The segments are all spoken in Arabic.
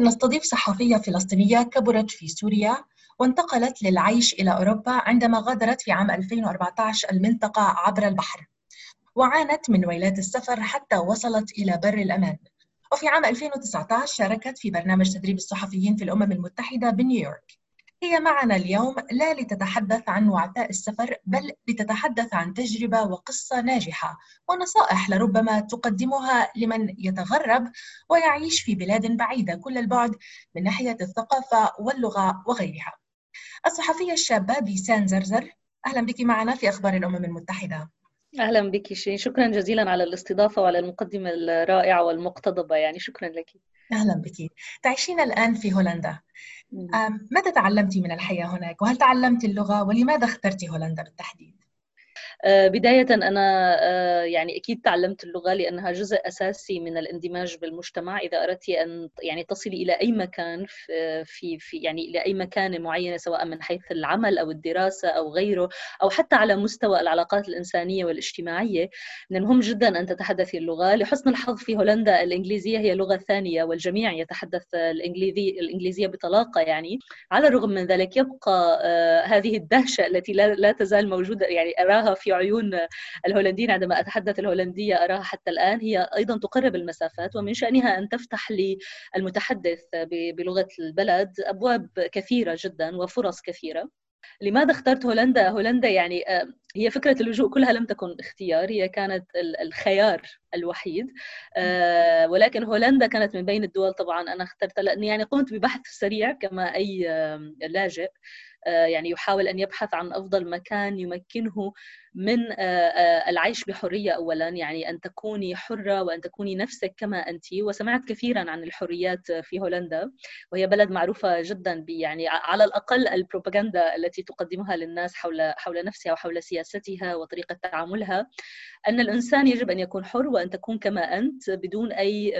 نستضيف صحفية فلسطينية كبرت في سوريا وانتقلت للعيش إلى أوروبا عندما غادرت في عام 2014 المنطقة عبر البحر وعانت من ويلات السفر حتى وصلت إلى بر الأمان. وفي عام 2019 شاركت في برنامج تدريب الصحفيين في الأمم المتحدة بنيويورك. هي معنا اليوم لا لتتحدث عن وعثاء السفر بل لتتحدث عن تجربة وقصة ناجحة ونصائح لربما تقدمها لمن يتغرب ويعيش في بلاد بعيدة كل البعد من ناحية الثقافة واللغة وغيرها. الصحفية الشابة بيسان زرزر أهلا بك معنا في أخبار الأمم المتحدة. أهلا بك شيرين شكرا جزيلا على الاستضافة وعلى المقدمة الرائعة والمقتضبة. يعني شكرا لك. أهلا بك. تعيشين الآن في هولندا. ماذا تعلمت من الحياة هناك؟ وهل تعلمت اللغة؟ ولماذا اخترت هولندا بالتحديد؟ بداية أنا آه، يعني أكيد تعلمت اللغة لأنها جزء أساسي من الاندماج بالمجتمع. إذا أردت أن يعني تصلي إلى أي مكان في في يعني إلى أي مكان معينة سواء من حيث العمل أو الدراسة أو غيره أو حتى على مستوى العلاقات الإنسانية والاجتماعية من المهم جدا أن تتحدثي اللغة. لحسن الحظ في هولندا الإنجليزية هي لغة ثانية والجميع يتحدث الإنجليزي الإنجليزية بطلاقة يعني. على الرغم من ذلك يبقى آه، هذه الدهشة التي لا تزال موجودة يعني أراها في عيون الهولنديين عندما أتحدث الهولندية أراها حتى الآن هي أيضا تقرب المسافات ومن شأنها أن تفتح للمتحدث بلغة البلد أبواب كثيرة جدا وفرص كثيرة لماذا اخترت هولندا؟ هولندا يعني آه، هي فكرة اللجوء كلها لم تكن اختيار هي كانت الخيار الوحيد آه، ولكن هولندا كانت من بين الدول طبعا أنا اخترتها لأني يعني قمت ببحث سريع كما أي لاجئ يعني يحاول أن يبحث عن أفضل مكان يمكنه من آه، آه، العيش بحرية اولا يعني أن تكوني حرة وأن تكوني نفسك كما انت. وسمعت كثيرا عن الحريات في هولندا وهي بلد معروفة جدا يعني على الأقل البروباغندا التي تقدمها للناس حول حول نفسها وحول سياستها وطريقة تعاملها أن الإنسان يجب أن يكون حر وأن تكون كما أنت بدون أي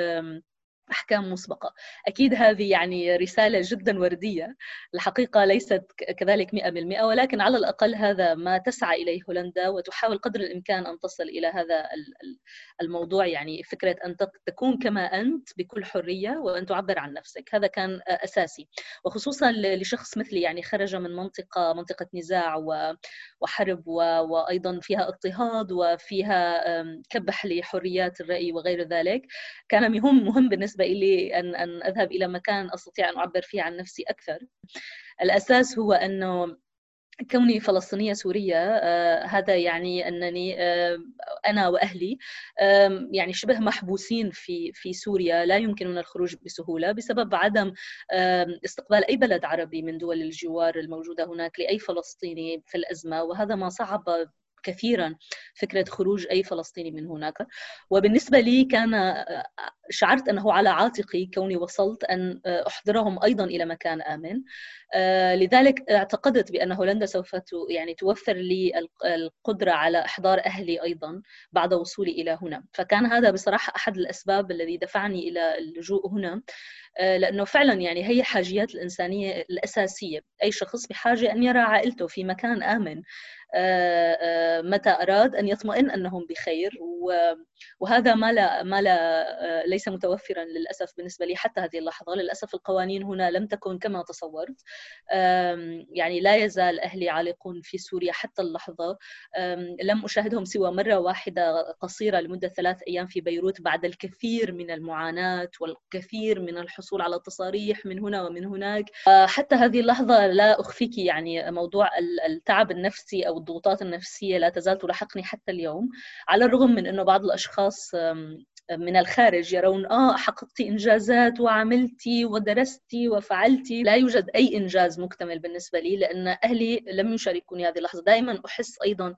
أحكام مسبقة. أكيد هذه يعني رسالة جدا وردية. الحقيقة ليست كذلك 100% ولكن على الأقل هذا ما تسعى إليه هولندا وتحاول قدر الإمكان أن تصل إلى هذا الموضوع. يعني فكرة أن تكون كما أنت بكل حرية وأن تعبر عن نفسك. هذا كان أساسي. وخصوصا لشخص مثلي يعني خرج من منطقة منطقة نزاع وحرب وأيضا فيها اضطهاد وفيها كبح لحريات الرأي وغير ذلك. كان مهم مهم بالنسبة بالنسبة لي أن أن أذهب إلى مكان أستطيع أن أعبر فيه عن نفسي أكثر. الأساس هو أنه كوني فلسطينية سورية آه هذا يعني أنني آه أنا وأهلي آه يعني شبه محبوسين في في سوريا. لا يمكننا الخروج بسهولة بسبب عدم استقبال أي بلد عربي من دول الجوار الموجودة هناك لأي فلسطيني في الأزمة وهذا ما صعب كثيرا فكرة خروج أي فلسطيني من هناك. وبالنسبة لي كان شعرت أنه على عاتقي كوني وصلت أن أحضرهم أيضا إلى مكان آمن. لذلك اعتقدت بأن هولندا سوف يعني توفر لي القدرة على إحضار أهلي أيضا بعد وصولي إلى هنا. فكان هذا بصراحة أحد الأسباب الذي دفعني إلى اللجوء هنا. لأنه فعلا يعني هي الحاجيات الإنسانية الأساسية. أي شخص بحاجة أن يرى عائلته في مكان آمن. آه، آه، متى أراد أن يطمئن أنهم بخير وهذا ما لا ما لا آه، ليس متوفرا للأسف بالنسبة لي حتى هذه اللحظة. للأسف القوانين هنا لم تكن كما تصورت. يعني لا يزال أهلي عالقون في سوريا حتى اللحظة. لم أشاهدهم سوى مرة واحدة قصيرة لمدة ثلاث أيام في بيروت بعد الكثير من المعاناة والكثير من الحصول على تصاريح من هنا ومن هناك. حتى هذه اللحظة لا أخفيك يعني موضوع التعب النفسي أو الضغوطات النفسية لا تزال تلاحقني حتى اليوم. على الرغم من أنه بعض الأشخاص من الخارج يرون آه حققتي إنجازات وعملتي ودرستي وفعلتي. لا يوجد أي إنجاز مكتمل بالنسبة لي لأن أهلي لم يشاركوني هذه اللحظة. دائما أحس أيضا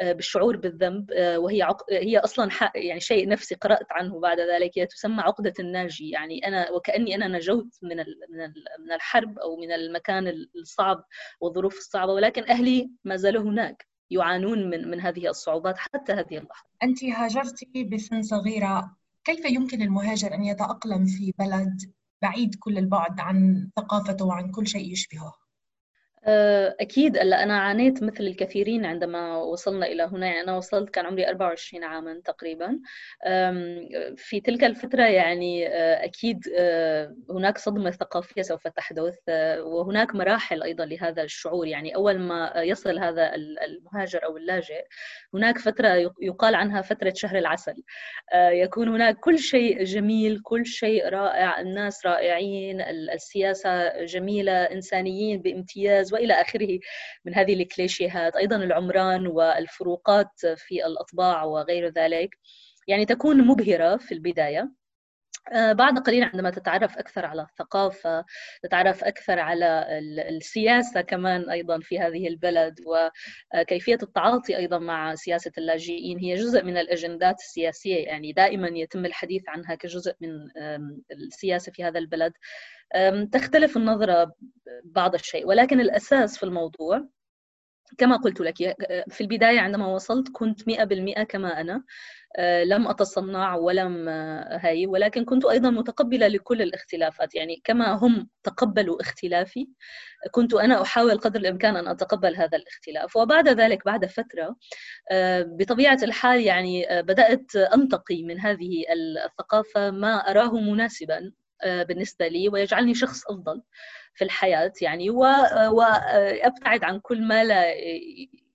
آه، بالشعور بالذنب آه، وهي عق... هي أصلا يعني شيء نفسي قرأت عنه بعد ذلك. هي تسمى عقدة الناجي. يعني أنا وكأني أنا نجوت من من من الحرب أو من المكان الصعب والظروف الصعبة ولكن أهلي ما زالوا هناك. يعانون من من هذه الصعوبات حتى هذه اللحظة. انت هاجرتي بسن صغيرة، كيف يمكن المهاجر أن يتأقلم في بلد بعيد كل البعد عن ثقافته وعن كل شيء يشبهه؟ آه، أكيد ألا أنا عانيت مثل الكثيرين عندما وصلنا إلى هنا. يعني أنا وصلت كان عمري 24 عاما تقريبا. في تلك الفترة يعني آه، أكيد آه، هناك صدمة ثقافية سوف تحدث وهناك مراحل أيضا لهذا الشعور. يعني أول ما يصل هذا المهاجر أو اللاجئ هناك فترة يقال عنها فترة شهر العسل. يكون هناك كل شيء جميل كل شيء رائع الناس رائعين السياسة جميلة إنسانيين بامتياز وإلى آخره من هذه الكليشيهات أيضا العمران والفروقات في الأطباع وغير ذلك. يعني تكون مبهرة في البداية. بعد قليل عندما تتعرف أكثر على الثقافة تتعرف أكثر على السياسة كمان أيضا في هذه البلد وكيفية التعاطي أيضا مع سياسة اللاجئين هي جزء من الأجندات السياسية يعني دائما يتم الحديث عنها كجزء من السياسة في هذا البلد. تختلف النظرة بعض الشيء ولكن الأساس في الموضوع كما قلت لك في البداية عندما وصلت كنت مئة بالمئة كما أنا. آه، لم أتصنع ولم آه، هاي ولكن كنت أيضا متقبلة لكل الاختلافات. يعني كما هم تقبلوا اختلافي كنت أنا أحاول قدر الإمكان أن أتقبل هذا الاختلاف. وبعد ذلك بعد فترة آه، بطبيعة الحال يعني بدأت أنتقي من هذه الثقافة ما أراه مناسبا. بالنسبة لي ويجعلني شخص أفضل في الحياة يعني وأبتعد عن كل ما لا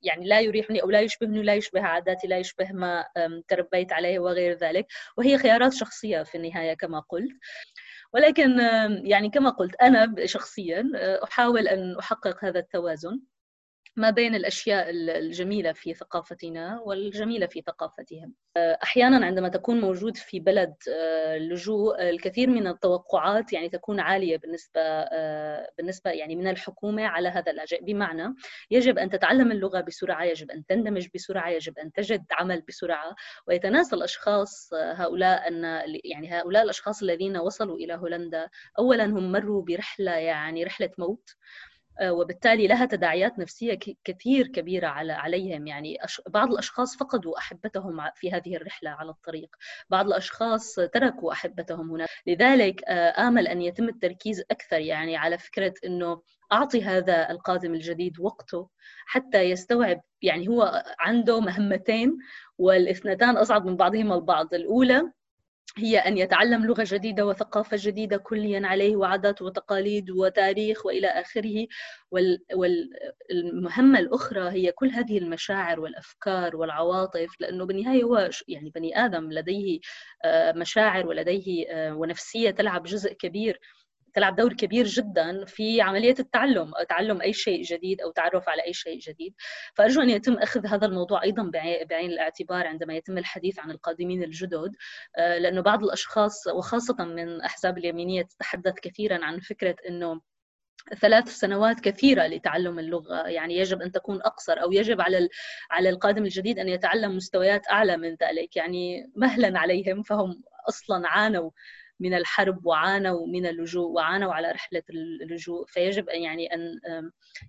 يعني لا يريحني أو لا يشبهني لا يشبه عاداتي لا يشبه ما تربيت عليه وغير ذلك. وهي خيارات شخصية في النهاية كما قلت. ولكن يعني كما قلت أنا شخصيا أحاول أن أحقق هذا التوازن. ما بين الأشياء الجميلة في ثقافتنا والجميلة في ثقافتهم. أحيانا عندما تكون موجود في بلد آه، لجوء الكثير من التوقعات يعني تكون عالية بالنسبة آه، بالنسبة يعني من الحكومة على هذا اللاجئ بمعنى يجب أن تتعلم اللغة بسرعة، يجب أن تندمج بسرعة، يجب أن تجد عمل بسرعة. ويتناسى الاشخاص آه، هؤلاء أن يعني هؤلاء الأشخاص الذين وصلوا إلى هولندا اولا هم مروا برحلة يعني رحلة موت. آه، وبالتالي لها تداعيات نفسية كثير كبيرة على عليهم. يعني بعض الأشخاص فقدوا أحبتهم في هذه الرحلة على الطريق. بعض الأشخاص تركوا أحبتهم هناك لذلك آه، آمل أن يتم التركيز أكثر يعني على فكرة أنه أعطي هذا القادم الجديد وقته حتى يستوعب. يعني هو عنده مهمتين والإثنتان أصعب من بعضهما البعض. الأولى هي أن يتعلم لغة جديدة وثقافة جديدة كليا عليه وعادات وتقاليد وتاريخ وإلى آخره. والمهمة الأخرى هي كل هذه المشاعر والأفكار والعواطف لأنه بالنهاية هو يعني بني آدم لديه آه، مشاعر ولديه آه، ونفسية تلعب جزء كبير تلعب دور كبير جدا في عملية التعلم تعلم أي شيء جديد أو تعرف على أي شيء جديد. فأرجو أن يتم أخذ هذا الموضوع أيضا بعين الاعتبار عندما يتم الحديث عن القادمين الجدد. آه، لأنه بعض الأشخاص وخاصة من أحزاب اليمينية تتحدث كثيرا عن فكرة إنه ثلاث سنوات كثيرة لتعلم اللغة. يعني يجب أن تكون أقصر أو يجب على على القادم الجديد أن يتعلم مستويات أعلى من ذلك. يعني مهلا عليهم فهم أصلا عانوا من الحرب وعانوا من اللجوء وعانوا على رحلة اللجوء فيجب أن يعني أن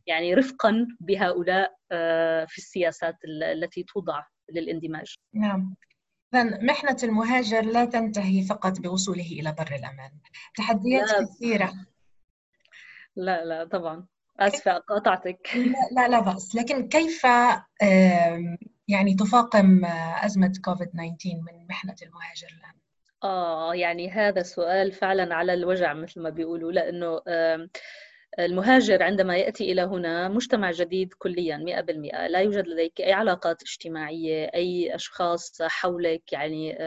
يعني رفقا بهؤلاء آه، في السياسات التي توضع للاندماج. نعم. إذن محنة المهاجر لا تنتهي فقط بوصوله إلى بر الأمان، تحديات لا. كثيرة. لا لا طبعا آسفة قاطعتك لا لا بأس لكن كيف يعني تفاقم أزمة كوفيد 19 من محنة المهاجر الآن؟ آه يعني هذا سؤال فعلا على الوجع مثل ما بيقولوا لأنه المهاجر عندما يأتي إلى هنا مجتمع جديد كليا 100% لا يوجد لديك أي علاقات اجتماعية أي أشخاص حولك يعني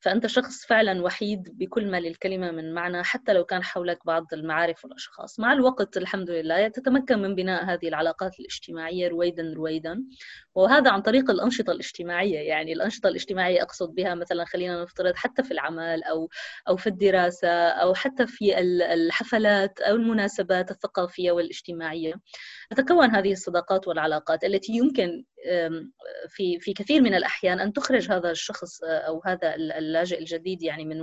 فأنت شخص فعلا وحيد بكل ما للكلمة من معنى حتى لو كان حولك بعض المعارف والأشخاص. مع الوقت الحمد لله تتمكن من بناء هذه العلاقات الاجتماعية رويدا رويدا. وهذا عن طريق الأنشطة الاجتماعية. يعني الأنشطة الاجتماعية أقصد بها مثلا خلينا نفترض حتى في العمل أو أو في الدراسة أو حتى في الحفلات أو المناسبات الثقافية والاجتماعية. تتكون هذه الصداقات والعلاقات التي يمكن في في كثير من الأحيان أن تخرج هذا الشخص أو هذا اللاجئ الجديد يعني من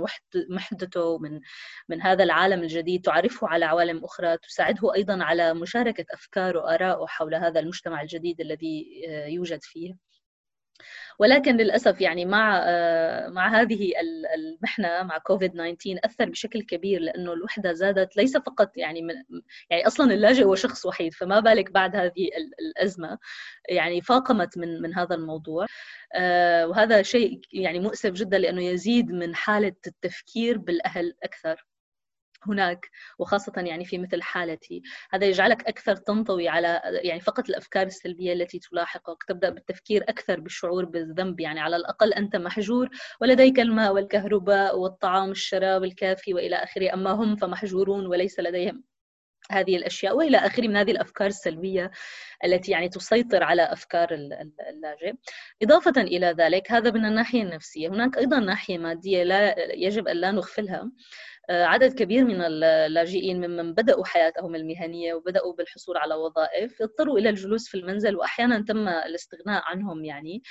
وحدته من من هذا العالم الجديد تعرفه على عوالم أخرى تساعده أيضا على مشاركة أفكاره وآرائه حول هذا المجتمع الجديد الذي يوجد فيه. ولكن للأسف يعني مع آه، مع هذه المحنة مع كوفيد 19 أثر بشكل كبير لأنه الوحدة زادت ليس فقط يعني من يعني أصلا اللاجئ هو شخص وحيد فما بالك بعد هذه الأزمة؟ يعني فاقمت من من هذا الموضوع. آه، وهذا شيء يعني مؤسف جدا لأنه يزيد من حالة التفكير بالأهل أكثر. هناك وخاصة يعني في مثل حالتي. هذا يجعلك أكثر تنطوي على يعني فقط الأفكار السلبية التي تلاحقك تبدأ بالتفكير أكثر بالشعور بالذنب يعني على الأقل أنت محجور ولديك الماء والكهرباء والطعام الشراب الكافي وإلى آخره. أما هم فمحجورون وليس لديهم هذه الأشياء وإلى آخره من هذه الأفكار السلبية التي يعني تسيطر على أفكار اللاجئ. إضافة إلى ذلك هذا من الناحية النفسية، هناك أيضا ناحية مادية لا يجب أن لا نغفلها. عدد كبير من اللاجئين ممن بدأوا حياتهم المهنية وبدأوا بالحصول على وظائف اضطروا إلى الجلوس في المنزل وأحيانا تم الاستغناء عنهم يعني.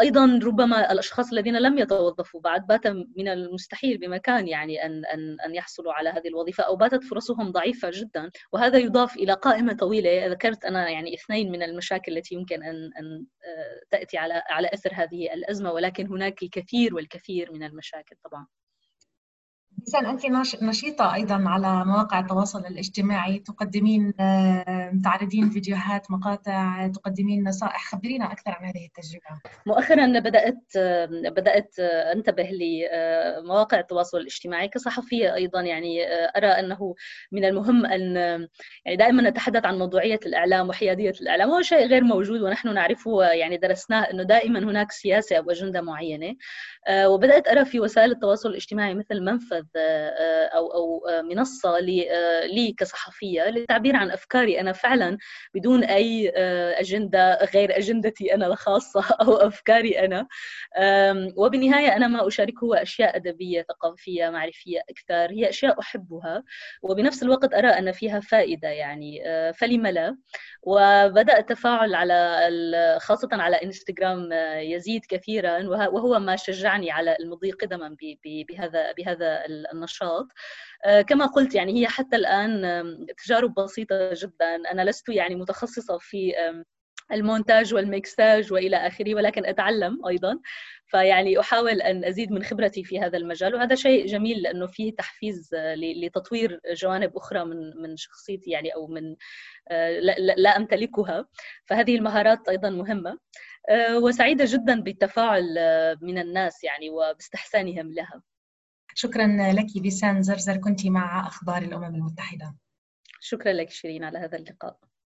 أيضا ربما الأشخاص الذين لم يتوظفوا بعد بات من المستحيل بمكان يعني ان ان أن يحصلوا على هذه الوظيفة أو باتت فرصهم ضعيفة جدا وهذا يضاف إلى قائمة طويلة. ذكرت أنا يعني اثنين من المشاكل التي يمكن ان أن آه، تأتي على على أثر هذه الأزمة ولكن هناك الكثير والكثير من المشاكل طبعا. إذا أنت نشيطة أيضا على مواقع التواصل الاجتماعي تقدمين آه، تعرضين فيديوهات مقاطع تقدمين نصائح. خبرينا أكثر عن هذه التجربة. مؤخرا بدأت بدأت أنتبه لمواقع التواصل الاجتماعي كصحفية أيضا. يعني أرى أنه من المهم أن يعني دائما نتحدث عن موضوعية الإعلام وحيادية الإعلام. وهو شيء غير موجود ونحن نعرفه يعني درسناه أنه دائما هناك سياسة أو أجندة معينة. آه، وبدأت أرى في وسائل التواصل الاجتماعي مثل منفذ آه، أو أو منصة آه، لي كصحفية للتعبير عن أفكاري أنا فعلا بدون أي آه، أجندة غير أجندتي أنا الخاصة أو أفكاري أنا. وبالنهاية أنا ما أشاركه أشياء أدبية ثقافية معرفية أكثر هي أشياء أحبها وبنفس الوقت أرى أن فيها فائدة يعني. فلم لا؟ وبدأ التفاعل على خاصة على إنستغرام يزيد كثيرا وهو ما شجعني على المضي قدما بهذا بهذا النشاط. آه، كما قلت يعني هي حتى الآن تجارب بسيطة جدا. أنا لست يعني متخصصة في المونتاج والميكساج وإلى آخره ولكن أتعلم أيضا. فيعني أحاول أن أزيد من خبرتي في هذا المجال. وهذا شيء جميل لأنه فيه تحفيز لتطوير جوانب أخرى من من شخصيتي يعني أو من آه، لا, أمتلكها. فهذه المهارات أيضا مهمة. آه، وسعيدة جدا بالتفاعل من الناس يعني وباستحسانهم لها. شكرا لك بيسان زرزر كنت مع أخبار الأمم المتحدة. شكرا لك شيرين على هذا اللقاء.